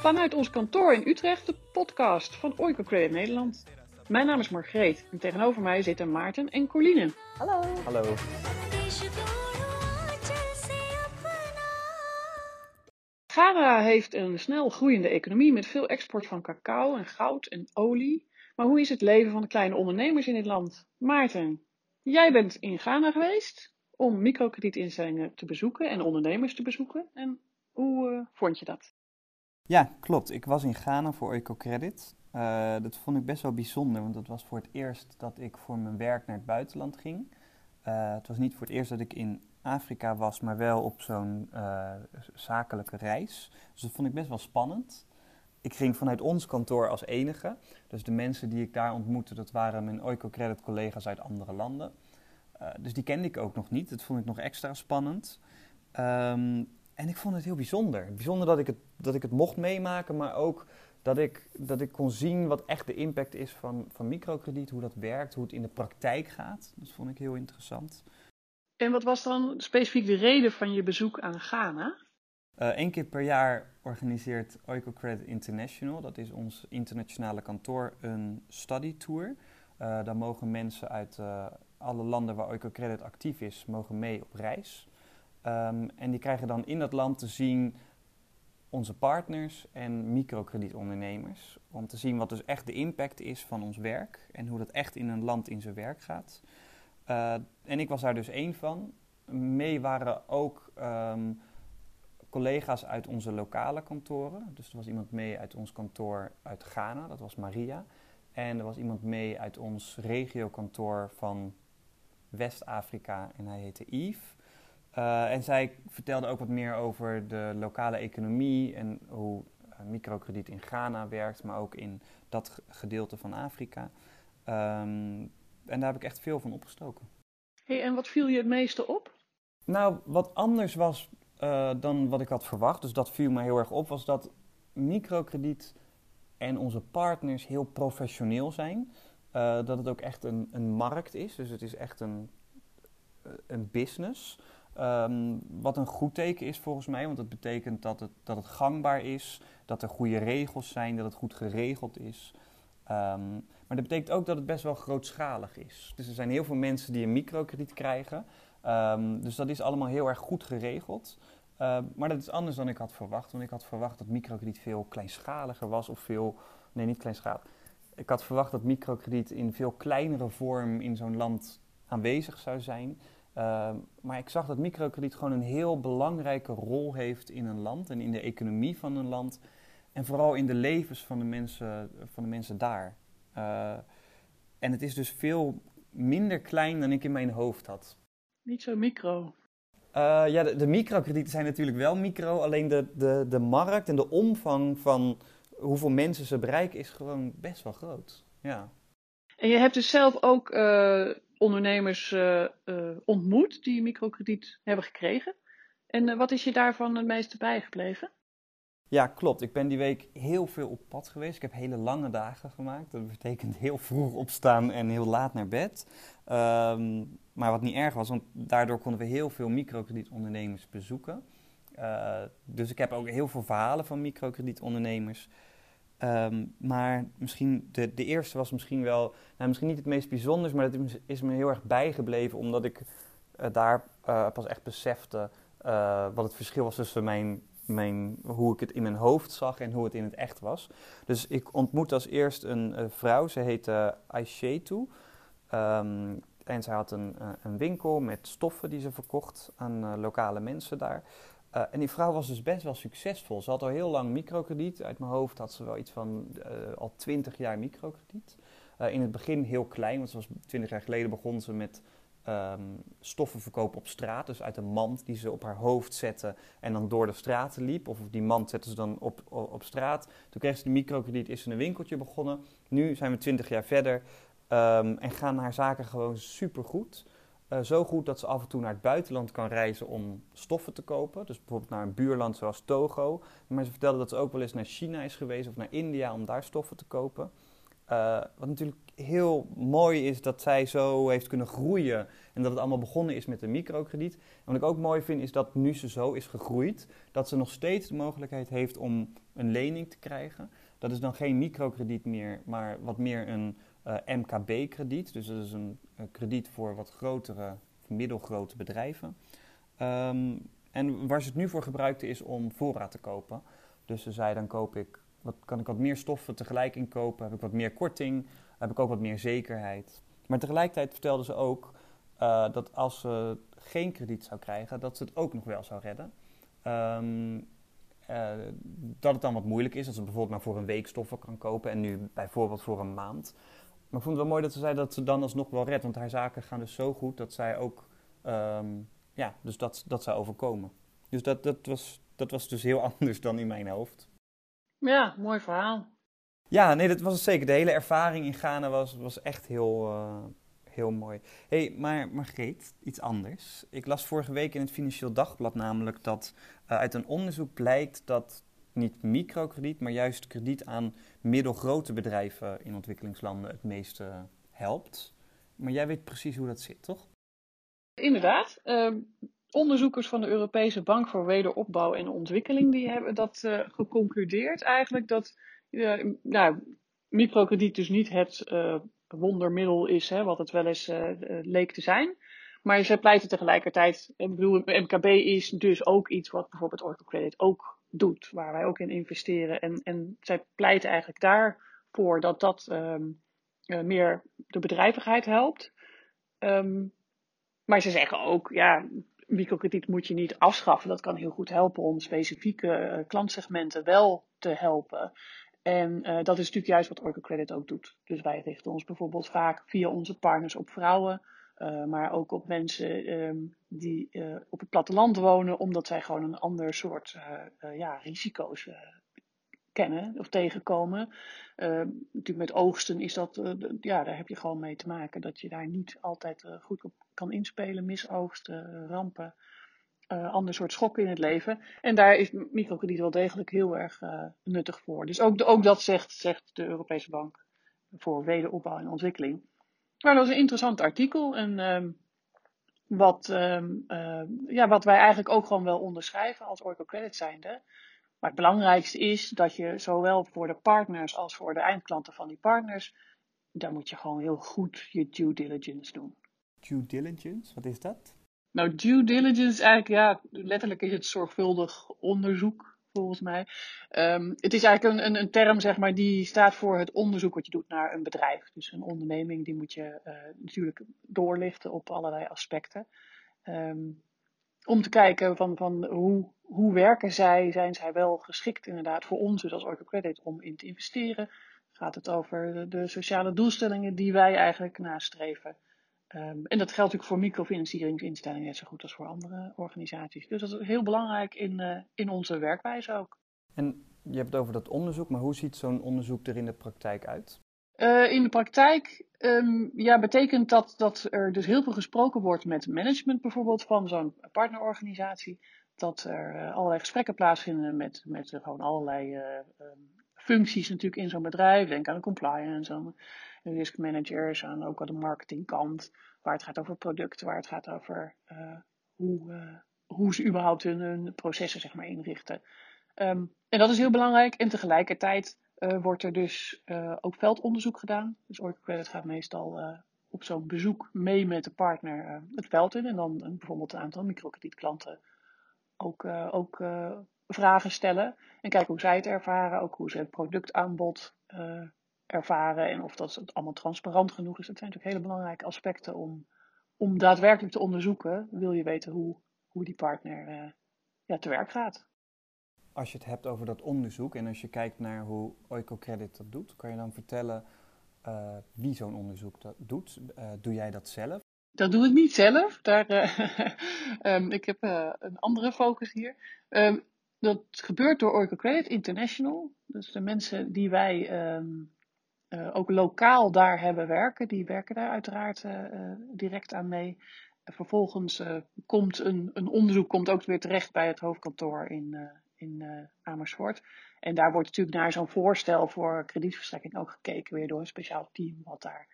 Vanuit ons kantoor in Utrecht de podcast van Oiko Credit Nederland. Mijn naam is Margreet en tegenover mij zitten Maarten en Coline. Hallo. Hallo. Ghana heeft een snel groeiende economie met veel export van cacao en goud en olie. Maar hoe is het leven van de kleine ondernemers in dit land? Maarten, jij bent in Ghana geweest om microkredietinstellingen te bezoeken en ondernemers te bezoeken. En hoe eh, vond je dat? Ja, klopt. Ik was in Ghana voor EcoCredit. Uh, dat vond ik best wel bijzonder, want dat was voor het eerst dat ik voor mijn werk naar het buitenland ging. Uh, het was niet voor het eerst dat ik in Afrika was, maar wel op zo'n zakelijke reis. Dus dat vond ik best wel spannend. Ik ging vanuit ons kantoor als enige. Dus de mensen die ik daar ontmoette, dat waren mijn EcoCredit collega's uit andere landen. Dus die kende ik ook nog niet. Dat vond ik nog extra spannend. Um, en ik vond het heel bijzonder. Bijzonder dat ik het, dat ik het mocht meemaken, maar ook dat ik, dat ik kon zien wat echt de impact is van, van microkrediet, hoe dat werkt, hoe het in de praktijk gaat. Dat vond ik heel interessant. En wat was dan specifiek de reden van je bezoek aan Ghana? Eén uh, keer per jaar organiseert Oicocredit International, dat is ons internationale kantoor, een study tour. Uh, daar mogen mensen uit uh, alle landen waar Oicocredit actief is, mogen mee op reis. Um, en die krijgen dan in dat land te zien onze partners en microkredietondernemers. Om te zien wat dus echt de impact is van ons werk en hoe dat echt in een land in zijn werk gaat. Uh, en ik was daar dus één van. Mee waren ook um, collega's uit onze lokale kantoren. Dus er was iemand mee uit ons kantoor uit Ghana, dat was Maria. En er was iemand mee uit ons regiokantoor van West-Afrika en hij heette Yves. Uh, en zij vertelde ook wat meer over de lokale economie en hoe uh, microkrediet in Ghana werkt, maar ook in dat gedeelte van Afrika. Um, en daar heb ik echt veel van opgestoken. Hey, en wat viel je het meeste op? Nou, wat anders was uh, dan wat ik had verwacht, dus dat viel mij heel erg op, was dat microkrediet en onze partners heel professioneel zijn. Dat het ook echt een, een markt is, dus het is echt een, een business. Um, wat een goed teken is volgens mij, want het betekent dat het, dat het gangbaar is, dat er goede regels zijn, dat het goed geregeld is. Um, maar dat betekent ook dat het best wel grootschalig is. Dus er zijn heel veel mensen die een microkrediet krijgen. Um, dus dat is allemaal heel erg goed geregeld. Maar dat is anders dan ik had verwacht. Want ik had verwacht dat microkrediet veel kleinschaliger was of veel... Nee, niet kleinschalig. Ik had verwacht dat microkrediet in veel kleinere vorm in zo'n land aanwezig zou zijn. Uh, maar ik zag dat microkrediet gewoon een heel belangrijke rol heeft in een land en in de economie van een land. En vooral in de levens van de mensen, van de mensen daar. Uh, en het is dus veel minder klein dan ik in mijn hoofd had. Niet zo micro. Uh, ja, de, de, microkredieten zijn natuurlijk wel micro, alleen de, de, de markt en de omvang van hoeveel mensen ze bereiken is gewoon best wel groot. Ja. En je hebt dus zelf ook uh, ondernemers uh, uh, ontmoet die microkrediet hebben gekregen. En wat is je daarvan het meeste bijgebleven? Ja, klopt. Ik ben die week heel veel op pad geweest. Ik heb hele lange dagen gemaakt. Dat betekent heel vroeg opstaan en heel laat naar bed. Um, maar wat niet erg was, want daardoor konden we heel veel microkredietondernemers bezoeken. dus ik heb ook heel veel verhalen van microkredietondernemers. Um, maar misschien de, de eerste was misschien wel, nou, misschien niet het meest bijzonders, maar dat is me heel erg bijgebleven, omdat ik uh, daar uh, pas echt besefte uh, wat het verschil was tussen mijn, mijn, hoe ik het in mijn hoofd zag en hoe het in het echt was. Dus ik ontmoette als eerst een vrouw, ze heette Aishetu. Um, en zij had een, een winkel met stoffen die ze verkocht aan lokale mensen daar. Uh, en die vrouw was dus best wel succesvol. Ze had al heel lang microkrediet. Uit mijn hoofd had ze wel iets van uh, al twintig jaar microkrediet. Uh, in het begin heel klein, want zoals twintig jaar geleden begon ze met um, stoffen verkopen op straat. Dus uit een mand die ze op haar hoofd zette en dan door de straten liep. Of die mand zette ze dan op, op, straat. Toen kreeg ze de microkrediet, is ze een winkeltje begonnen. Nu zijn we twintig jaar verder um, en gaan haar zaken gewoon supergoed. Uh, zo goed dat ze af en toe naar het buitenland kan reizen om stoffen te kopen. Dus bijvoorbeeld naar een buurland zoals Togo. Maar ze vertelde dat ze ook wel eens naar China is geweest of naar India om daar stoffen te kopen. Uh, wat natuurlijk heel mooi is dat zij zo heeft kunnen groeien en dat het allemaal begonnen is met een microkrediet. En wat ik ook mooi vind is dat nu ze zo is gegroeid, dat ze nog steeds de mogelijkheid heeft om een lening te krijgen. Dat is dan geen microkrediet meer, maar wat meer een uh, MKB-krediet. Dus dat is een, een, krediet voor wat grotere, middelgrote bedrijven. Um, en waar ze het nu voor gebruikte is om voorraad te kopen. Dus ze zei dan koop ik, wat, kan ik wat meer stoffen tegelijk inkopen, heb ik wat meer korting, heb ik ook wat meer zekerheid. Maar tegelijkertijd vertelde ze ook uh, dat als ze geen krediet zou krijgen, dat ze het ook nog wel zou redden. Um, uh, dat het dan wat moeilijk is, dat ze bijvoorbeeld maar voor een week stoffen kan kopen en nu bijvoorbeeld voor een maand. Maar ik vond het wel mooi dat ze zei dat ze dan alsnog wel redt, want haar zaken gaan dus zo goed dat zij ook, um, ja, dus dat, dat zou overkomen. Dus dat, dat, was, dat was dus heel anders dan in mijn hoofd. Ja, mooi verhaal. Ja, nee, dat was het zeker. De hele ervaring in Ghana was, was echt heel, uh, heel mooi. hey, maar Margreet, iets anders. Ik las vorige week in het Financieel Dagblad namelijk dat uh, uit een onderzoek blijkt dat niet microkrediet, maar juist krediet aan middelgrote bedrijven in ontwikkelingslanden het meeste helpt. Maar jij weet precies hoe dat zit, toch? Inderdaad. Uh, onderzoekers van de Europese Bank voor Wederopbouw en Ontwikkeling die hebben dat uh, geconcludeerd eigenlijk dat uh, nou, microkrediet dus niet het wondermiddel is, hè, wat het wel eens leek te zijn. Maar ze pleiten tegelijkertijd, ik bedoel, MKB is dus ook iets wat bijvoorbeeld Oracle Credit ook doet, waar wij ook in investeren. En, en zij pleiten eigenlijk daarvoor dat dat um, meer de bedrijvigheid helpt. Um, maar ze zeggen ook, ja, microkrediet moet je niet afschaffen. Dat kan heel goed helpen om specifieke klantsegmenten wel te helpen. En uh, dat is natuurlijk juist wat Oracle Credit ook doet. Dus wij richten ons bijvoorbeeld vaak via onze partners op vrouwen, uh, maar ook op mensen um, die op het platteland wonen, omdat zij gewoon een ander soort ja, risico's kennen of tegenkomen. Uh, natuurlijk met oogsten is dat, ja, daar heb je gewoon mee te maken dat je daar niet altijd goed op kan inspelen. Misoogsten, rampen, ander soort schokken in het leven. En daar is microkrediet wel degelijk heel erg nuttig voor. Dus ook, ook dat zegt, zegt de Europese Bank voor Wederopbouw en Ontwikkeling. Maar dat is een interessant artikel en ehm, wat, um, ja, wat wij eigenlijk ook gewoon wel onderschrijven als Oracle Credit zijnde. Maar het belangrijkste is dat je zowel voor de partners als voor de eindklanten van die partners, daar moet je gewoon heel goed je due diligence doen. Due diligence, wat is dat? Nou, due diligence eigenlijk, ja, letterlijk is het zorgvuldig onderzoek, volgens mij. Um, het is eigenlijk een, een, een, term, zeg maar, die staat voor het onderzoek wat je doet naar een bedrijf. Dus een onderneming, die moet je uh, natuurlijk doorlichten op allerlei aspecten. Um, om te kijken van, van hoe, hoe werken zij, zijn zij wel geschikt inderdaad voor ons, dus als Oracle Credit, om in te investeren. Gaat het over de, de sociale doelstellingen die wij eigenlijk nastreven. Um, en dat geldt natuurlijk voor microfinancieringsinstellingen net zo goed als voor andere organisaties. Dus dat is heel belangrijk in, uh, in onze werkwijze ook. En je hebt het over dat onderzoek, maar hoe ziet zo'n onderzoek er in de praktijk uit? Uh, in de praktijk um, ja, betekent dat dat er dus heel veel gesproken wordt met management bijvoorbeeld van zo'n partnerorganisatie. Dat er uh, allerlei gesprekken plaatsvinden met, met gewoon allerlei um, functies natuurlijk in zo'n bedrijf. Denk aan de compliance, aan risk managers, aan ook aan de marketingkant. Waar het gaat over producten, waar het gaat over hoe, hoe ze überhaupt hun, processen zeg maar, inrichten. Um, en dat is heel belangrijk. En tegelijkertijd uh, wordt er dus ook veldonderzoek gedaan. Dus Oracle Credit gaat meestal op zo'n bezoek mee met de partner het veld in. En dan bijvoorbeeld een aantal microkredietklanten ook, ook vragen stellen. En kijken hoe zij het ervaren. Ook hoe ze het productaanbod ervaren. En of dat het allemaal transparant genoeg is. Dat zijn natuurlijk hele belangrijke aspecten om, om daadwerkelijk te onderzoeken. Wil je weten hoe, hoe die partner ja, te werk gaat als je het hebt over dat onderzoek en als je kijkt naar hoe Oicocredit dat doet, kan je dan vertellen uh, wie zo'n onderzoek dat doet? Uh, doe jij dat zelf? Dat doe ik niet zelf. Daar, uh, um, ik heb een andere focus hier. Um, dat gebeurt door Oracle Credit International. Dus de mensen die wij um, ook lokaal daar hebben werken, die werken daar uiteraard direct aan mee. Vervolgens komt een, een onderzoek komt ook weer terecht bij het hoofdkantoor in, in Amersfoort. En daar wordt natuurlijk naar zo'n voorstel voor kredietverstrekking ook gekeken, weer door een speciaal team, wat daar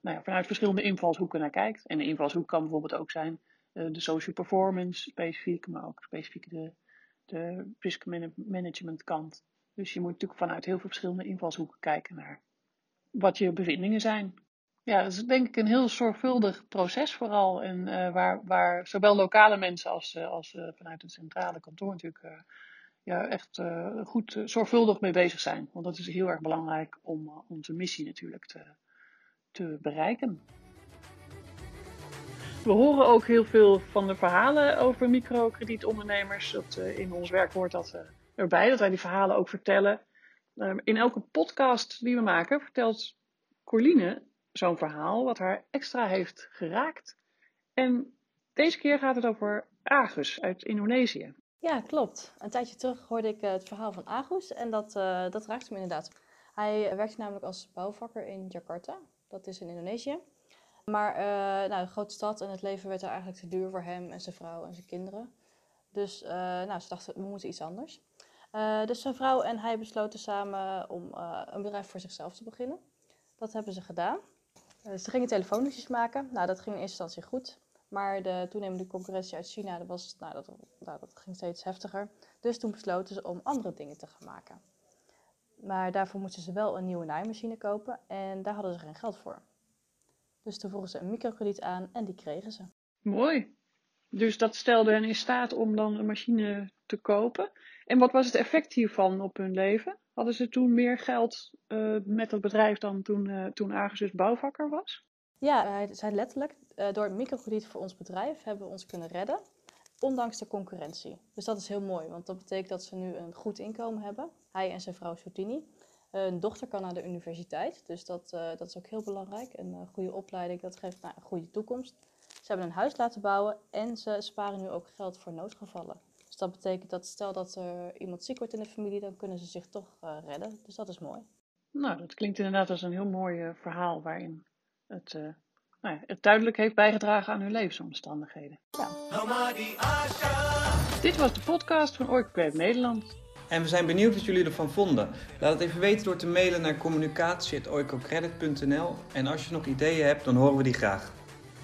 nou ja, vanuit verschillende invalshoeken naar kijkt. En de invalshoek kan bijvoorbeeld ook zijn de social performance specifiek, maar ook specifiek de, de risk management kant. Dus je moet natuurlijk vanuit heel veel verschillende invalshoeken kijken naar wat je bevindingen zijn. Ja, dat is denk ik een heel zorgvuldig proces vooral. En uh, waar, waar zowel lokale mensen als, uh, als uh, vanuit het centrale kantoor natuurlijk ja, echt goed zorgvuldig mee bezig zijn. Want dat is heel erg belangrijk om onze missie natuurlijk te, te bereiken. We horen ook heel veel van de verhalen over microkredietondernemers. Dat, in ons werk hoort dat erbij, dat wij die verhalen ook vertellen. Ehm, in elke podcast die we maken vertelt Corline zo'n verhaal wat haar extra heeft geraakt. En deze keer gaat het over Agus uit Indonesië. Ja, klopt. Een tijdje terug hoorde ik eh, het verhaal van Agus en dat, uh, dat raakte me inderdaad. Hij werkt namelijk als bouwvakker in Jakarta, dat is in Indonesië. Maar uh, nou, de grote stad en het leven werd er eigenlijk te duur voor hem en zijn vrouw en zijn kinderen. Dus nou, ze dachten, we moeten iets anders. Dus zijn vrouw en hij besloten samen om een bedrijf voor zichzelf te beginnen. Dat hebben ze gedaan. Uh, ze gingen telefoonliedjes maken. Nou, dat ging in eerste instantie goed. Maar de toenemende concurrentie uit China, dat, was, nou, dat, nou, dat ging steeds heftiger. Dus toen besloten ze om andere dingen te gaan maken. Maar daarvoor moesten ze wel een nieuwe naaimachine kopen en daar hadden ze geen geld voor. Dus toen vroegen ze een microkrediet aan en die kregen ze. Mooi. Dus dat stelde hen in staat om dan een machine te kopen. En wat was het effect hiervan op hun leven? Hadden ze toen meer geld uh, met het bedrijf dan toen, uh, toen Agus bouwvakker was? Ja, hij zei letterlijk, uh, door het microkrediet voor ons bedrijf hebben we ons kunnen redden, ondanks de concurrentie. Dus dat is heel mooi, want dat betekent dat ze nu een goed inkomen hebben. Hij en zijn vrouw Soutini. Een dochter kan naar de universiteit, dus dat, dat is ook heel belangrijk. Een goede opleiding, dat geeft nou, een goede toekomst. Ze hebben een huis laten bouwen en ze sparen nu ook geld voor noodgevallen dat betekent dat stel dat er iemand ziek wordt in de familie, dan kunnen ze zich toch uh, redden. Dus dat is mooi. Nou, dat klinkt inderdaad als een heel mooi uh, verhaal waarin het, uh, nou ja, het duidelijk heeft bijgedragen aan hun levensomstandigheden. Ja. Dit was de podcast van Oikcred Nederland. En we zijn benieuwd wat jullie ervan vonden. Laat het even weten door te mailen naar communicatie.oicocredit.nl En als je nog ideeën hebt, dan horen we die graag.